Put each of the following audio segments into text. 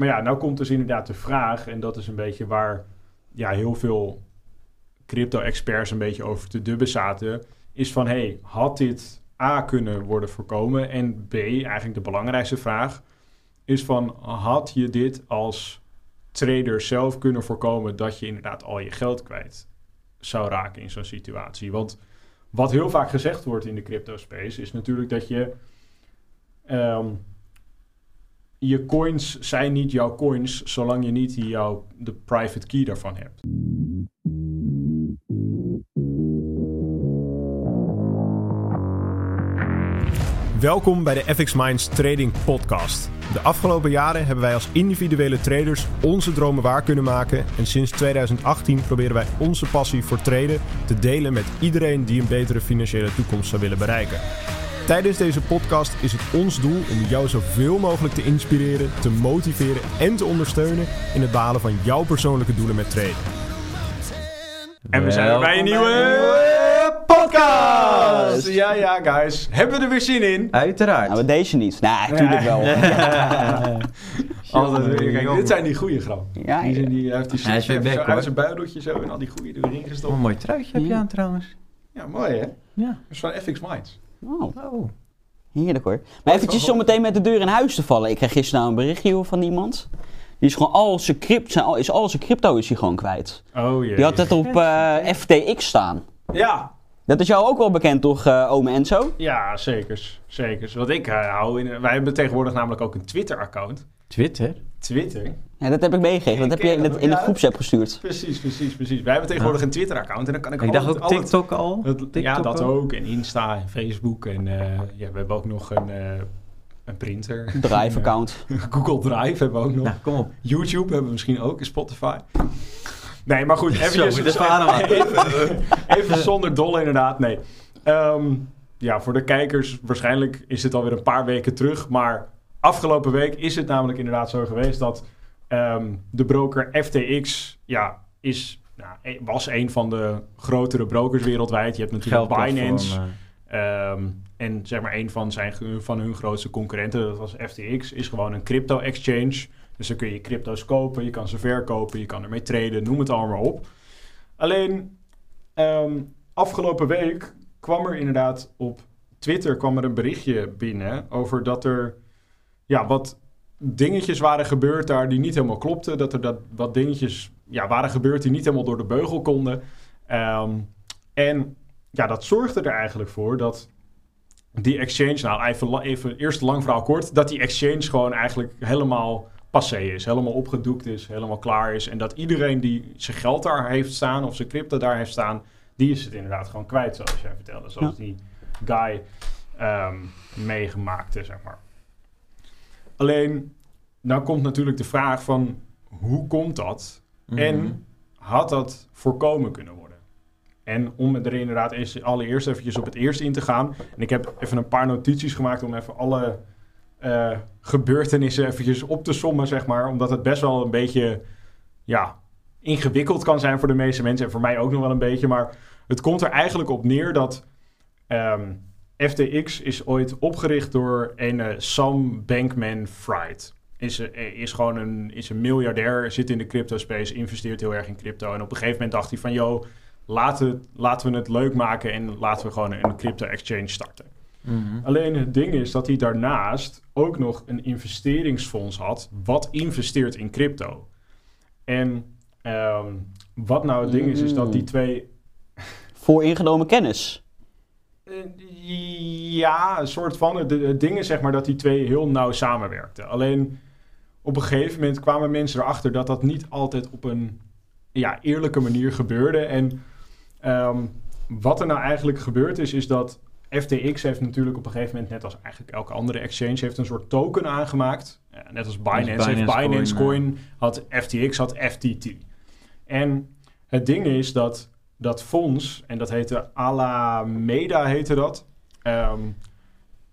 maar ja, nou komt dus inderdaad de vraag, en dat is een beetje waar ja, heel veel crypto-experts een beetje over te dubben zaten, is van hey, had dit A kunnen worden voorkomen? En B, eigenlijk de belangrijkste vraag, is van had je dit als trader zelf kunnen voorkomen dat je inderdaad al je geld kwijt zou raken in zo'n situatie? Want wat heel vaak gezegd wordt in de crypto space is natuurlijk dat je ehm, je coins zijn niet jouw coins zolang je niet jouw, de private key daarvan hebt. Welkom bij de FX Minds Trading Podcast. De afgelopen jaren hebben wij als individuele traders onze dromen waar kunnen maken. En sinds 2018 proberen wij onze passie voor traden te delen met iedereen die een betere financiële toekomst zou willen bereiken. Tijdens deze podcast is het ons doel om jou zoveel mogelijk te inspireren, te motiveren en te ondersteunen in het behalen van jouw persoonlijke doelen met traden. En we zijn bij een nieuwe podcast! Ja, ja, guys. Hebben we er weer zin in? Uiteraard. Nou, deze niet. Nee, natuurlijk wel. Altijd weer. Kijk, dit zijn die goede grappen. Ja, Die zijn die, hij heeft die Hij is weer zo uit zijn buideltje zo en al die goede erin Oh, gestopt. een mooi truitje heb je aan trouwens. Ja, mooi hè? Ja. Dat is van FX Minds. Oh, Oh. heerlijk hoor. Maar eventjes om meteen met de deur in huis te vallen. Ik kreeg gisteren nou een berichtje van iemand. Die is gewoon al zijn, crypt, zijn, al- is al zijn crypto is hij gewoon kwijt. Oh jee. Die had het op eh, FTX staan. Ja, Dat is jou ook wel bekend toch, eh ome Enzo? ja, zeker. Zeker. Wat ik eh, hou in... Wij hebben tegenwoordig namelijk ook een Twitter-account. Twitter? Twitter? Ja, dat heb ik meegegeven. Dat heb je in, het, in de Ja. groepsapp gestuurd. Precies, precies, precies. Wij hebben tegenwoordig een Twitter-account en dan kan ik, Ik dacht ook altijd- TikTok al. Dat- TikTok ja, dat al? ook. En Insta en Facebook. En eh, ja, we hebben ook nog een, eh, een printer. Drive-account. Google Drive hebben we ook nog. Nou, kom op. YouTube hebben we misschien ook. En Spotify. Nee, maar goed. Even, Zo, we. even, even zonder dolle inderdaad. Nee. Ehm, ja, voor de kijkers waarschijnlijk is het alweer een paar weken terug. Maar afgelopen week is het namelijk inderdaad zo geweest dat ehm, de broker FTX ja, is, nou, e- was een van de grotere brokers wereldwijd. Je hebt natuurlijk. Binance. eh. Ehm, en zeg maar een van, zijn, van hun grootste concurrenten, dat was FTX, is gewoon een crypto-exchange. Dus dan kun je crypto's kopen, je kan ze verkopen, je kan ermee traden, noem het allemaal op. Alleen, ehm, afgelopen week kwam er inderdaad op Twitter kwam er een berichtje binnen over dat er ja, wat dingetjes waren gebeurd daar die niet helemaal klopten. Dat er dat, wat dingetjes ja, waren gebeurd die niet helemaal door de beugel konden. Ehm, en ja, dat zorgde er eigenlijk voor dat die exchange, nou even, even eerst lang verhaal kort, dat die exchange gewoon eigenlijk helemaal passé is, helemaal opgedoekt is, helemaal klaar is. En dat iedereen die zijn geld daar heeft staan of zijn crypto daar heeft staan, die is het inderdaad gewoon kwijt, zoals jij vertelde. Zoals die guy ehm, meegemaakte, zeg maar. Alleen, nou komt natuurlijk de vraag van, hoe komt dat? Mhm. En had dat voorkomen kunnen worden? En om er inderdaad eens, allereerst eventjes op het eerste in te gaan. En ik heb even een paar notities gemaakt om even alle eh, gebeurtenissen eventjes op te sommen, zeg maar. Omdat het best wel een beetje, ja, ingewikkeld kan zijn voor de meeste mensen. En voor mij ook nog wel een beetje. Maar het komt er eigenlijk op neer dat ehm, FTX is ooit opgericht door een eh, Sam Bankman-Fried. Is, eh, is gewoon een, is een miljardair, zit in de crypto space, investeert heel erg in crypto. En op een gegeven moment dacht hij van, yo, laten, laten we het leuk maken en laten we gewoon een crypto exchange starten. Mhm. Alleen het ding is dat hij daarnaast ook nog een investeringsfonds had, wat investeert in crypto. En ehm, wat nou het ding is, is dat die twee Vooringenomen kennis. Eh, ja, een soort van. Het het ding is zeg maar dat die twee heel nauw samenwerkten. Alleen op een gegeven moment kwamen mensen erachter dat dat niet altijd op een ja, eerlijke manier gebeurde. En ehm, wat er nou eigenlijk gebeurd is, is dat FTX heeft natuurlijk op een gegeven moment, net als eigenlijk elke andere exchange, heeft een soort token aangemaakt. Ja, net als Binance, heeft Binance Binance Coin, Coin, had FTX, had FTT. En het ding is dat dat fonds, en dat heette Alameda heette dat, ehm,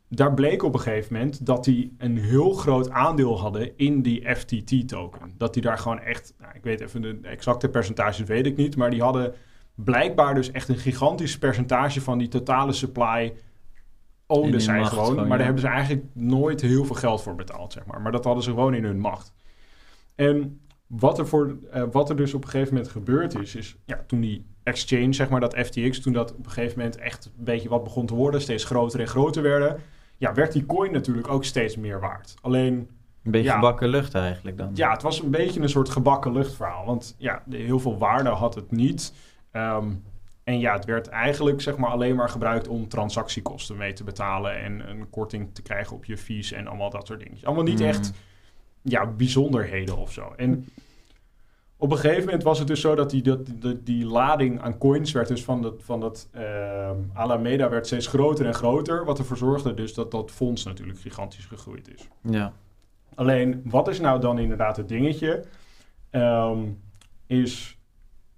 daar bleek op een gegeven moment dat die een heel groot aandeel hadden in die FTT-token. Dat die daar gewoon echt, nou, ik weet even de exacte percentages weet ik niet, maar die hadden blijkbaar dus echt een gigantisch percentage van die totale supply hun zij macht gewoon. maar daar ja. hebben ze eigenlijk nooit heel veel geld voor betaald, zeg maar. Maar dat hadden ze gewoon in hun macht. En wat er, voor, eh, wat er dus op een gegeven moment gebeurd is, is ja, toen die exchange, zeg maar dat FTX, toen dat op een gegeven moment echt een beetje wat begon te worden, steeds groter en groter werden, ja, werd die coin natuurlijk ook steeds meer waard. Alleen, Een beetje Ja. gebakken lucht eigenlijk dan. ja, het was een beetje een soort gebakken luchtverhaal, want ja, heel veel waarde had het niet. Ehm, en ja, het werd eigenlijk zeg maar alleen maar gebruikt om transactiekosten mee te betalen en een korting te krijgen op je fees en allemaal dat soort dingen. Allemaal niet Mm. echt ja, bijzonderheden of zo. En op een gegeven moment was het dus zo dat die, dat, die, die lading aan coins werd dus van dat, van dat ehm, Alameda werd steeds groter en groter. Wat ervoor zorgde dus dat dat fonds natuurlijk gigantisch gegroeid is. Ja. Alleen, wat is nou dan inderdaad het dingetje? Ehm, is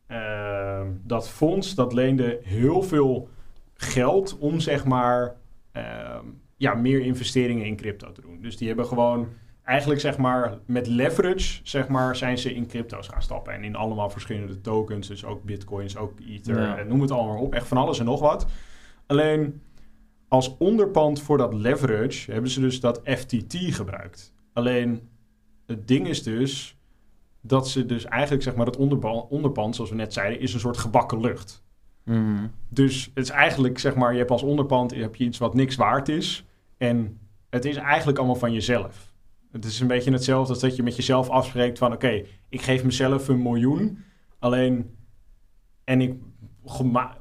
ehm, dat fonds dat leende heel veel geld om zeg maar ja, meer investeringen in crypto te doen. Dus die hebben gewoon eigenlijk zeg maar met leverage zeg maar zijn ze in crypto's gaan stappen en in allemaal verschillende tokens, dus ook bitcoins, ook ether, Ja. en noem het allemaal op, echt van alles en nog wat. Alleen als onderpand voor dat leverage hebben ze dus dat FTT gebruikt. Alleen het ding is dus dat ze dus eigenlijk zeg maar dat onderpand, zoals we net zeiden, is een soort gebakken lucht. Mhm. Dus het is eigenlijk zeg maar, je hebt als onderpand heb je iets wat niks waard is en het is eigenlijk allemaal van jezelf. Het is een beetje hetzelfde als dat je met jezelf afspreekt van oké, ik geef mezelf een miljoen, alleen en ik,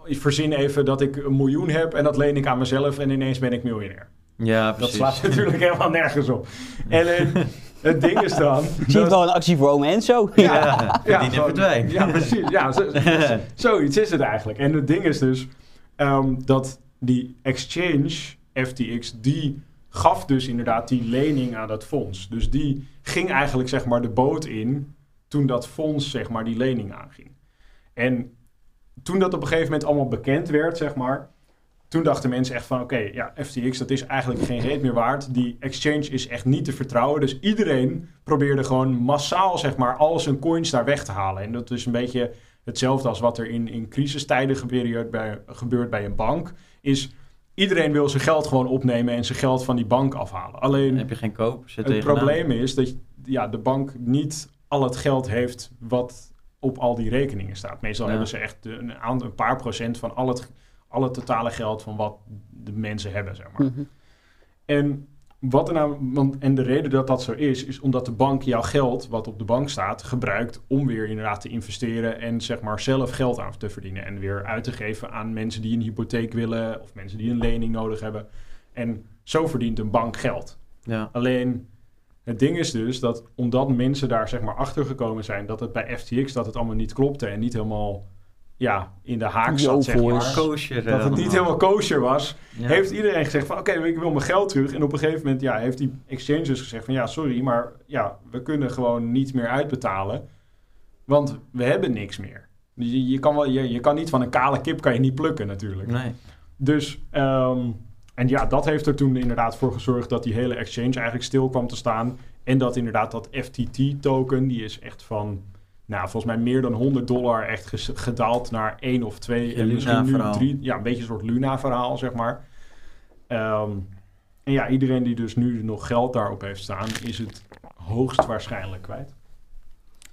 ik verzin even dat ik een miljoen heb en dat leen ik aan mezelf en ineens ben ik miljonair. Ja, Dat precies. slaat natuurlijk helemaal nergens op. En eh, het ding is dan... Zie je dat- wel een actie voor ome Enzo? Ja, verdien en gewoon- verdwijn. Ja, precies. Ja, zo- zo- zoiets is het eigenlijk. En het ding is dus ehm, dat die exchange, FTX, die gaf dus inderdaad die lening aan dat fonds. Dus die ging eigenlijk zeg maar de boot in toen dat fonds zeg maar die lening aanging. En toen dat op een gegeven moment allemaal bekend werd, zeg maar, toen dachten mensen echt van, oké, ja, FTX, dat is eigenlijk geen reet meer waard. Die exchange is echt niet te vertrouwen. Dus iedereen probeerde gewoon massaal, zeg maar, al zijn coins daar weg te halen. En dat is een beetje hetzelfde als wat er in, in crisistijden gebeurt bij, gebeurt bij een bank. Is iedereen wil zijn geld gewoon opnemen en zijn geld van die bank afhalen. Alleen Dan heb je geen koop. Zit het tegenaan. probleem is dat ja, de bank niet al het geld heeft wat op al die rekeningen staat. Meestal Ja. hebben ze echt een, aantal- een paar procent van al het, al het totale geld van wat de mensen hebben, zeg maar. Mhm. En, wat er nou, want, en de reden dat dat zo is, is omdat de bank jouw geld, wat op de bank staat, gebruikt om weer inderdaad te investeren en zeg maar zelf geld aan te verdienen. En weer uit te geven aan mensen die een hypotheek willen of mensen die een lening nodig hebben. En zo verdient een bank geld. Ja. Alleen het ding is dus dat omdat mensen daar zeg maar achter gekomen zijn dat het bij FTX dat het allemaal niet klopte en niet helemaal ja, in de haak zat, zeg maar. Kosher. Dat het niet allemaal. helemaal kosher was, Ja. heeft iedereen gezegd van oké, ik wil mijn geld terug. En op een gegeven moment ja, heeft die exchange dus gezegd van ja, sorry, maar ja, we kunnen gewoon niet meer uitbetalen. Want we hebben niks meer. Je, je, kan wel, je, je kan niet van een kale kip kan je niet plukken natuurlijk. Nee. Dus, ehm, en ja, dat heeft er toen inderdaad voor gezorgd dat die hele exchange eigenlijk stil kwam te staan. En dat inderdaad dat FTT-token, die is echt van, nou, volgens mij meer dan 100 dollar echt gedaald naar 1 of 2. Ja, en misschien nu. 3. Ja, een beetje een soort Luna-verhaal, zeg maar. Ehm, en ja, iedereen die dus nu nog geld daarop heeft staan, is het hoogstwaarschijnlijk kwijt.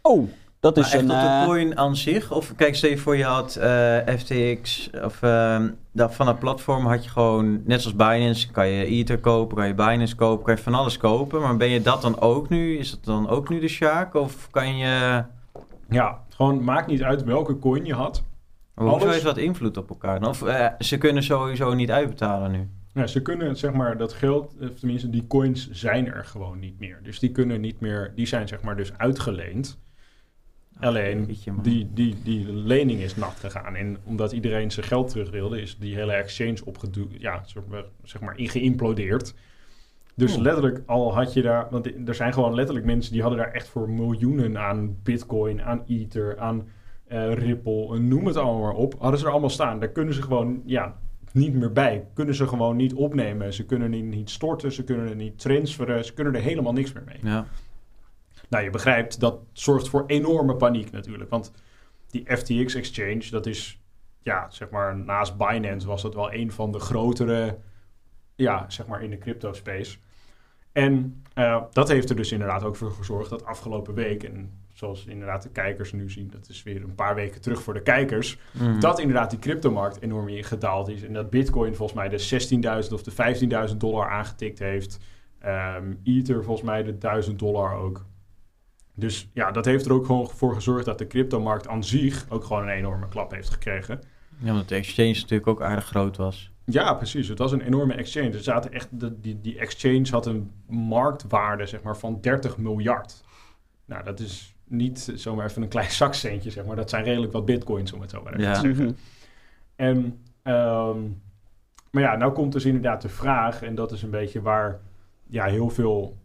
Oh, dat Maar is echt een... op de eh, coin aan zich? Of kijk, stel je voor je had eh, FTX of ehm, dat, van dat platform had je gewoon, net zoals Binance, kan je Ether kopen, kan je Binance kopen, kan je van alles kopen. Maar ben je dat dan ook nu? Is dat dan ook nu de Sjaak? Of kan je... Ja, gewoon maakt niet uit welke coin je had. Hoezo Alles- heeft dat invloed op elkaar? dan? Of eh, ze kunnen sowieso niet uitbetalen nu? Ja, ze kunnen zeg maar dat geld, of tenminste die coins zijn er gewoon niet meer. Dus die kunnen niet meer, die zijn zeg maar dus uitgeleend. Alleen die, die, die lening is nat gegaan. En omdat iedereen zijn geld terug wilde, is die hele exchange opgedoe, ja, soort van, zeg maar geïmplodeerd. Dus Oh. letterlijk al had je daar, want er zijn gewoon letterlijk mensen die hadden daar echt voor miljoenen aan bitcoin, aan ether, aan eh, Ripple, noem het allemaal maar op. Hadden ze er allemaal staan. Daar kunnen ze gewoon, ja, niet meer bij. Kunnen ze gewoon niet opnemen. Ze kunnen die niet storten, ze kunnen het niet transferen, ze kunnen er helemaal niks meer mee. Ja. Nou, je begrijpt, dat zorgt voor enorme paniek natuurlijk. Want die FTX Exchange, dat is, ja, zeg maar, naast Binance was dat wel een van de grotere, ja, zeg maar, in de crypto space. En uh, dat heeft er dus inderdaad ook voor gezorgd dat afgelopen week, en zoals inderdaad de kijkers nu zien, dat is weer een paar weken terug voor de kijkers, Mhm. dat inderdaad die cryptomarkt enorm in gedaald is. En dat Bitcoin volgens mij de 16.000 of de 15.000 dollar aangetikt heeft. Ehm, Ether volgens mij de 1000 dollar ook. Dus ja, dat heeft er ook gewoon voor gezorgd dat de cryptomarkt aan zich ook gewoon een enorme klap heeft gekregen. Ja, omdat de exchange natuurlijk ook aardig groot was. Ja, precies. Het was een enorme exchange. Er zaten echt, de, die, die exchange had een marktwaarde zeg maar, van 30 miljard. Nou, dat is niet zomaar even een klein zakcentje, zeg maar. Dat zijn redelijk wat bitcoins, om het zo maar even Ja. te zeggen. Mhm. En, ehm, maar ja, nou komt dus inderdaad de vraag, en dat is een beetje waar ja, heel veel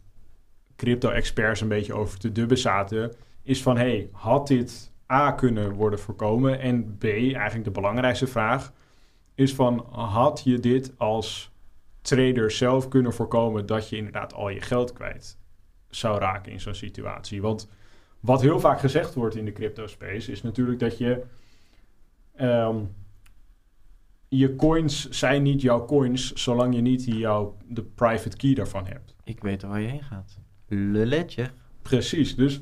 crypto-experts een beetje over te dubben zaten, is van, hey, had dit A kunnen worden voorkomen? En B, eigenlijk de belangrijkste vraag, is van, had je dit als trader zelf kunnen voorkomen dat je inderdaad al je geld kwijt zou raken in zo'n situatie? Want wat heel vaak gezegd wordt in de crypto-space is natuurlijk dat je... ehm, je coins zijn niet jouw coins zolang je niet jouw, de private key daarvan hebt. Ik weet waar je heen gaat. Luletje. Precies, dus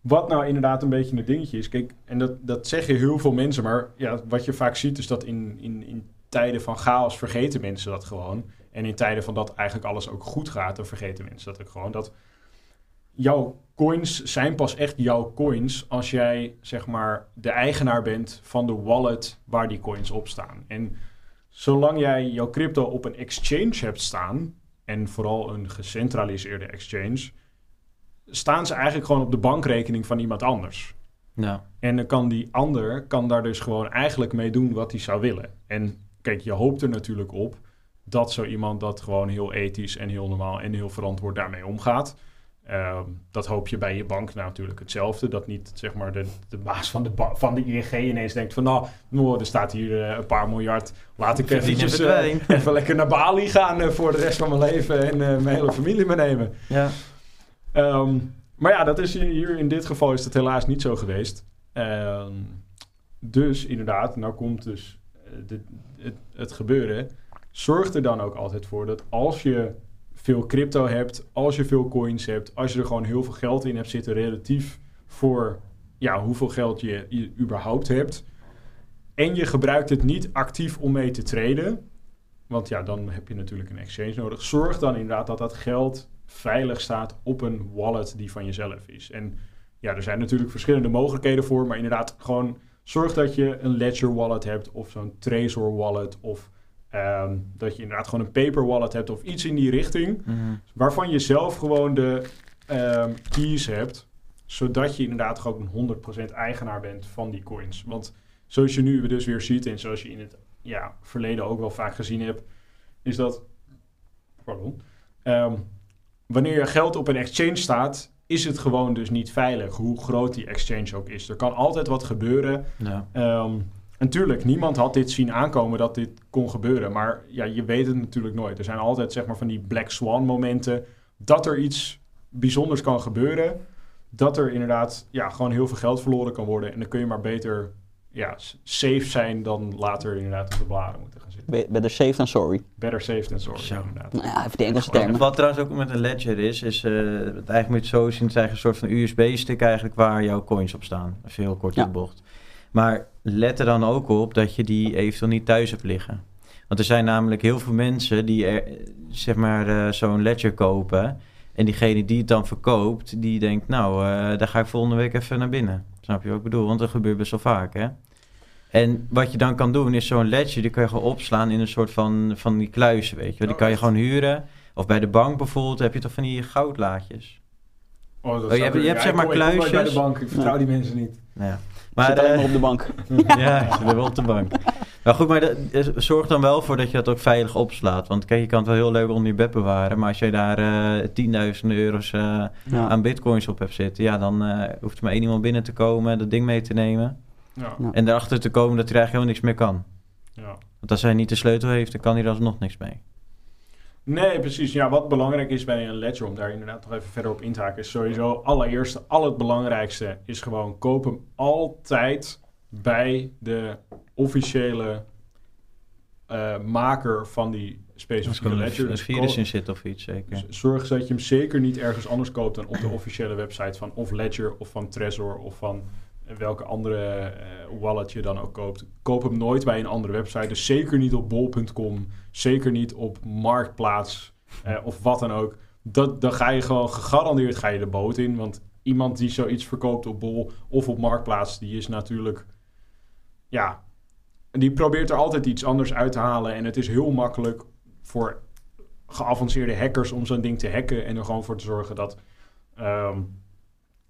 wat nou inderdaad een beetje een dingetje is, kijk, en dat, dat zeggen heel veel mensen, maar ja, wat je vaak ziet is dat in, in, in tijden van chaos vergeten mensen dat gewoon. En in tijden van dat eigenlijk alles ook goed gaat, dan vergeten mensen dat ook gewoon. Dat jouw coins zijn pas echt jouw coins als jij zeg maar de eigenaar bent van de wallet waar die coins op staan. En zolang jij jouw crypto op een exchange hebt staan, en vooral een gecentraliseerde exchange, staan ze eigenlijk gewoon op de bankrekening van iemand anders. Ja. En dan kan die ander kan daar dus gewoon eigenlijk mee doen wat hij zou willen. En kijk, je hoopt er natuurlijk op dat zo iemand dat gewoon heel ethisch en heel normaal en heel verantwoord daarmee omgaat. Ehm, dat hoop je bij je bank nou natuurlijk hetzelfde. Dat niet zeg maar de, de baas van de, van de ING ineens denkt van nou, nou, er staat hier eh, een paar miljard. Laat ik eventjes, even lekker naar Bali gaan eh, voor de rest van mijn leven en mijn hele familie meenemen. Ja. Ehm, maar ja, dat is hier, in dit geval is dat helaas niet zo geweest. Ehm, dus inderdaad, nou komt dus eh, het, het gebeuren. Zorg er dan ook altijd voor dat als je veel crypto hebt, als je veel coins hebt, als je er gewoon heel veel geld in hebt zitten relatief voor ja, hoeveel geld je, je überhaupt hebt. En je gebruikt het niet actief om mee te traden. Want ja, dan heb je natuurlijk een exchange nodig. Zorg dan inderdaad dat dat geld veilig staat op een wallet die van jezelf is. En ja, er zijn natuurlijk verschillende mogelijkheden voor, maar inderdaad gewoon zorg dat je een Ledger wallet hebt of zo'n Trezor wallet of ehm, dat je inderdaad gewoon een paper wallet hebt of iets in die richting, Mhm. waarvan je zelf gewoon de ehm, keys hebt, zodat je inderdaad gewoon een 100% eigenaar bent van die coins. Want zoals je nu dus weer ziet en zoals je in het ja, verleden ook wel vaak gezien hebt, is dat, pardon, ehm, wanneer je geld op een exchange staat, is het gewoon dus niet veilig, hoe groot die exchange ook is. Er kan altijd wat gebeuren. Ja. Ehm natuurlijk, niemand had dit zien aankomen dat dit kon gebeuren. Maar ja, je weet het natuurlijk nooit. Er zijn altijd zeg maar van die black swan momenten dat er iets bijzonders kan gebeuren. Dat er inderdaad ja, gewoon heel veel geld verloren kan worden. En dan kun je maar beter ja, safe zijn dan later inderdaad op de bladen moeten gaan zitten. Be- Better safe than sorry. Better safe than sorry, Zo. inderdaad. Nou ja, even de Engelse En termen. wat trouwens ook met een ledger is, is eh, het eigenlijk moet je het zo zien, het is een soort van USB-stick eigenlijk waar jouw coins op staan. Als je heel kort Ja. in de bocht. Maar let er dan ook op dat je die eventueel niet thuis hebt liggen. Want er zijn namelijk heel veel mensen die er, zeg maar eh, zo'n ledger kopen. En diegene die het dan verkoopt, die denkt, nou, eh, daar ga ik volgende week even naar binnen. Snap je wat ik bedoel? Want dat gebeurt best wel vaak, hè? En wat je dan kan doen, is zo'n ledger, die kan je gewoon opslaan in een soort van, van die kluizen, weet je wel. Die Oh, kan je gewoon huren. Of bij de bank bijvoorbeeld heb je toch van die goudlaadjes. Oh, dat je hebt- je hebt ja, zeg ik maar kom- ik bij kluisjes. de bank. Ik vertrouw die mensen niet. Nou ja. Maar, Zit alleen eh, maar op de bank. ja, ik zit er wel op de bank. Maar goed, maar de- eh, zorg dan wel voor dat je dat ook veilig opslaat. Want kijk, je kan het wel heel leuk onder je bed bewaren. Maar als je daar eh tienduizenden euro's eh, Ja. aan bitcoins op hebt zitten... ja, dan eh, hoeft er maar één iemand binnen te komen, dat ding mee te nemen... Ja, Ja. en erachter te komen dat hij eigenlijk helemaal niks meer kan. ja. Want als hij niet de sleutel heeft, dan kan hij er alsnog niks mee. Nee, precies. Ja, wat belangrijk is bij een ledger, om daar inderdaad nog even verder op in te haken, is sowieso allereerste, al het belangrijkste is gewoon koop hem altijd bij de officiële eh, maker van die Als specifieke er ledger. een Dus virus ko- in zit of iets, zeker. dus zorg dat je hem zeker niet ergens anders koopt dan op de officiële website van of Ledger of van Trezor of van welke andere eh, wallet je dan ook koopt. Koop hem nooit bij een andere website. Dus zeker niet op bol.com, zeker niet op Marktplaats eh, of wat dan ook. Dat, dan ga je gewoon gegarandeerd ga je de boot in. Want iemand die zoiets verkoopt op bol of op Marktplaats, die is natuurlijk... Ja, die probeert er altijd iets anders uit te halen. En het is heel makkelijk voor geavanceerde hackers om zo'n ding te hacken en er gewoon voor te zorgen dat ehm,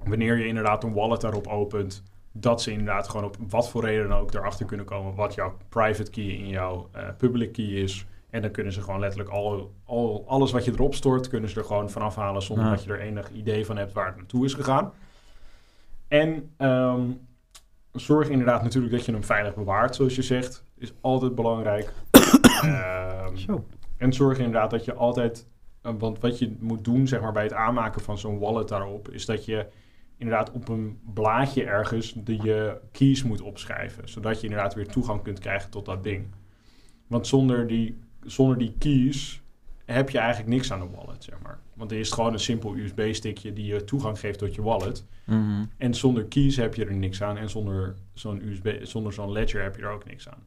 wanneer je inderdaad een wallet daarop opent, dat ze inderdaad gewoon op wat voor reden dan ook erachter kunnen komen wat jouw private key in jouw eh, public key is. En dan kunnen ze gewoon letterlijk al, al, alles wat je erop stort, kunnen ze er gewoon vanaf halen zonder Ja. dat je er enig idee van hebt waar het naartoe is gegaan. En ehm, zorg inderdaad natuurlijk dat je hem veilig bewaart, zoals je zegt. Is altijd belangrijk. Zo. en zorg inderdaad dat je altijd... eh, Want wat je moet doen zeg maar, bij het aanmaken van zo'n wallet daarop... is dat je inderdaad op een blaadje ergens de je keys moet opschrijven. Zodat je inderdaad weer toegang kunt krijgen tot dat ding. Want zonder die, zonder die keys heb je eigenlijk niks aan de wallet, zeg maar. Want er is gewoon een simpel USB-stickje die je toegang geeft tot je wallet. Mhm. En zonder keys heb je er niks aan. En zonder zo'n USB, zonder zo'n ledger heb je er ook niks aan.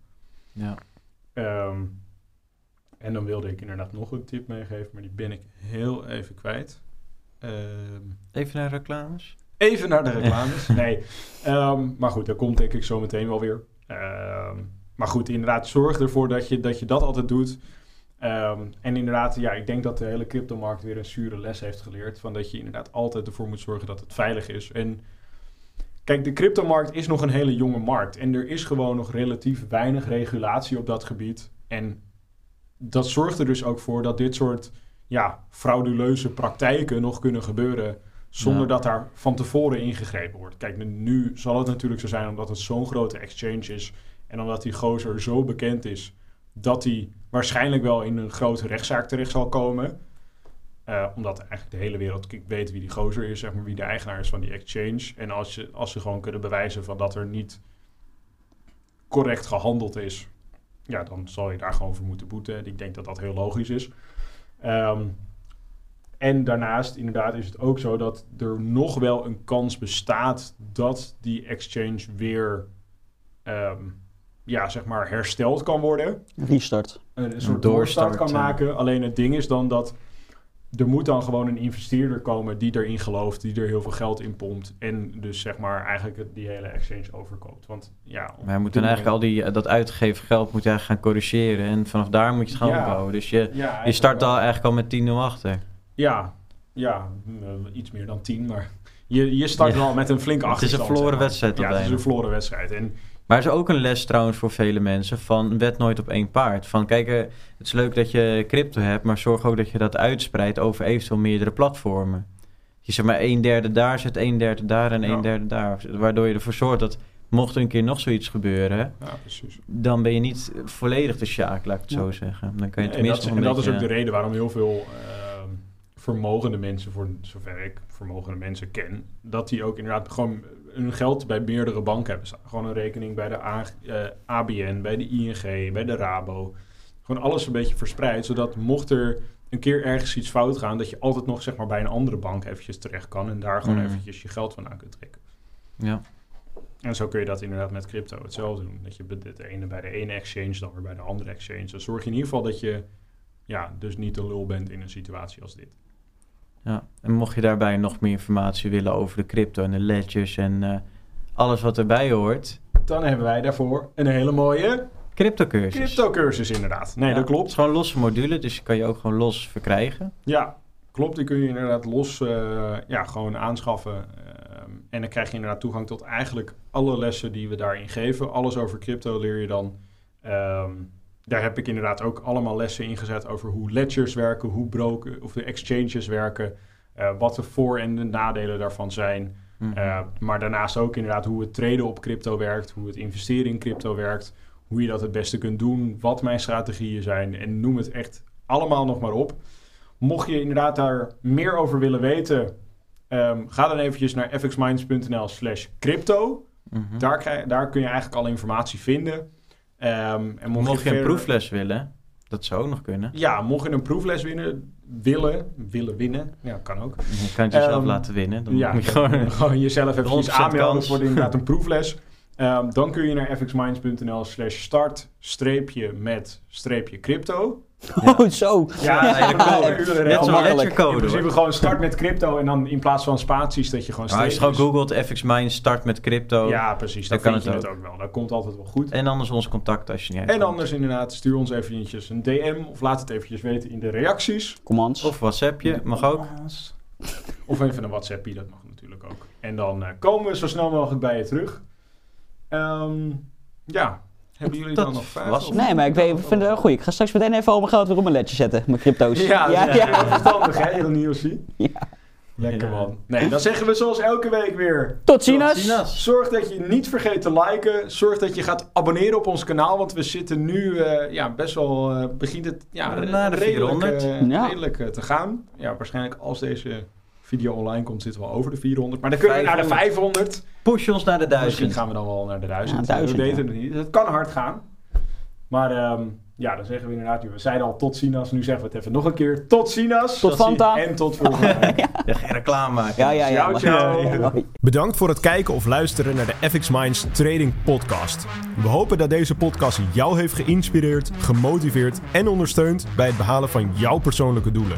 Ja. Ehm, en dan wilde ik inderdaad nog een tip meegeven, maar die ben ik heel even kwijt. Ehm, Even naar reclames. Even naar de reclames. nee, Ehm, maar goed, dat komt denk ik zo meteen wel weer. Ehm, maar goed, inderdaad, zorg ervoor dat je dat, je dat altijd doet. Ehm, en inderdaad, ja, ik denk dat de hele cryptomarkt weer een zure les heeft geleerd. Van dat je inderdaad altijd ervoor moet zorgen dat het veilig is. En kijk, de cryptomarkt is nog een hele jonge markt. En er is gewoon nog relatief weinig regulatie op dat gebied. En dat zorgt er dus ook voor dat dit soort ja, frauduleuze praktijken nog kunnen gebeuren. Zonder Ja. dat daar van tevoren ingegrepen wordt. Kijk, nu- zal het natuurlijk zo zijn omdat het zo'n grote exchange is. En omdat die gozer zo bekend is. Dat hij waarschijnlijk wel in een grote rechtszaak terecht zal komen. Eh, omdat eigenlijk de hele wereld weet wie die gozer is, zeg maar, wie de eigenaar is van die exchange. En als, je, als ze gewoon kunnen bewijzen van dat er niet correct gehandeld is, ja, dan zal je daar gewoon voor moeten boeten. Ik denk dat dat heel logisch is. Ehm, en daarnaast, inderdaad, is het ook zo dat er nog wel een kans bestaat dat die exchange weer, ehm, ja, zeg maar, hersteld kan worden Restart. een soort doorstart, doorstart kan ja. maken. Alleen het ding is dan dat er moet dan gewoon een investeerder komen die erin gelooft, die er heel veel geld in pompt en dus zeg maar eigenlijk het- die hele exchange overkoopt. Want ja, Maar je moet dan eigenlijk al die, eh, dat uitgegeven geld moet je eigenlijk gaan corrigeren. En vanaf daar moet je het gaan Ja. opbouwen. Dus je, ja, je start wel. al eigenlijk al met 10-0 achter. Ja, ja, eh, iets meer dan tien, maar je, je start Ja. wel met een flinke Het is een achterstand. verloren wedstrijd Ja, het is een verloren wedstrijd. En Maar er is ook een les trouwens voor vele mensen van wet nooit op één paard. Van kijk, eh, het is leuk dat je crypto hebt, maar zorg ook dat je dat uitspreidt over eventueel meerdere platformen. Je zeg maar een derde daar zet, een derde daar en Ja. een derde daar. Waardoor je ervoor zorgt dat mocht er een keer nog zoiets gebeuren, ja, dan ben je niet volledig de sjaak, laat ik het Ja. zo zeggen. Dan kan je en tenminste dat, en dat is ook de reden waarom heel veel vermogende mensen, voor zover ik vermogende mensen ken, dat die ook inderdaad gewoon hun geld bij meerdere banken hebben staan. Gewoon een rekening bij de A- eh, ABN, bij de ING, bij de Rabo. Gewoon alles een beetje verspreid, zodat mocht er een keer ergens iets fout gaan, dat je altijd nog zeg maar bij een andere bank eventjes terecht kan en daar gewoon Mm. eventjes je geld vandaan kunt trekken. Ja. En zo kun je dat inderdaad met crypto hetzelfde doen. Dat je de ene bij de ene exchange dan weer bij de andere exchange. Dan zorg je in ieder geval dat je ja, dus niet de lul bent in een situatie als dit. Ja, en mocht je daarbij nog meer informatie willen over de crypto en de ledgers en eh, alles wat erbij hoort, Dan hebben wij daarvoor een hele mooie crypto cursus. crypto cursus inderdaad. Nee, dat Het klopt. is gewoon losse module, dus je kan je ook gewoon los verkrijgen. Ja, klopt. Die kun je inderdaad los eh, ja, gewoon aanschaffen. Ehm, en dan krijg je inderdaad toegang tot eigenlijk alle lessen die we daarin geven. Alles over crypto leer je dan. Ehm, daar heb ik inderdaad ook allemaal lessen in gezet over hoe ledgers werken, hoe broken of de exchanges werken, eh, wat de voor- en de nadelen daarvan zijn. Mhm. Uh, maar daarnaast ook inderdaad hoe het traden op crypto werkt, hoe het investeren in crypto werkt, hoe je dat het beste kunt doen, wat mijn strategieën zijn en noem het echt allemaal nog maar op. Mocht je inderdaad daar meer over willen weten, ehm, ga dan eventjes naar fxminds.nl slash crypto. Mhm. Daar, daar kun je eigenlijk alle informatie vinden. Ehm, en mocht, Mocht je een proefles willen, Dat zou ook nog kunnen. Ja, mocht je een proefles winnen, willen, willen winnen, ja, kan ook. Je kan het jezelf Ehm, laten winnen. Dan Ja, moet je gewoon... gewoon jezelf even 100% aanmelden voor inderdaad een proefles. Ehm, dan kun je naar fxminds.nl slash start streepje met streepje crypto. Oh, zo. Ja, Ja, ja, ja, ja, Net zo'n makkelijk. In ledgercode. principe hoor. gewoon start met crypto en dan in plaats van spaties dat je gewoon Maar als je gewoon googelt FX Mind start met crypto. Ja, precies. Dan, kan je het het ook wel. Dat komt altijd wel goed. En anders ons contact als je niet En anders inderdaad, stuur ons eventjes een DM of laat het eventjes weten in de reacties. Commands. Of WhatsAppje, mag ook. Of even een WhatsAppie, dat mag natuurlijk ook. En dan eh, komen we zo snel mogelijk bij je terug. Ehm, ja, hebben jullie Dat dan nog vragen? was- Nee, maar ik weet, ik vind het wel goed. Ik ga straks meteen even al mijn geld weer op mijn ledje zetten. Mijn crypto's. Ja, dat ja, is ja. heel verstandig hè, heel nieuwsie. Ja. Lekker man. Nee, dan zeggen we zoals elke week weer. Tot ziens. Zorg dat je niet vergeet te liken. Zorg dat je gaat abonneren op ons kanaal. Want we zitten nu eh, ja, best wel... eh, begint het ja, Na de redelijk, 400. eh, Ja. redelijk te gaan. Ja, waarschijnlijk als deze video online komt zitten we al over de 400. Maar dan kunnen we naar de 500. Push ons naar de Misschien duizend. gaan we dan wel naar de 1000. Ja, 1000, we weten het niet. Het kan hard gaan. Maar ehm, ja, dan zeggen we inderdaad... We zeiden al tot Sinas. Nu zeggen we het even nog een keer. Tot Sinas. Tot Fanta. En tot volgende week. Ja, geen reclame maken. Ja, ja, ja. Ciao, ciao. Bedankt voor het kijken of luisteren naar de FX Minds Trading Podcast. We hopen dat deze podcast jou heeft geïnspireerd, gemotiveerd en ondersteund bij het behalen van jouw persoonlijke doelen.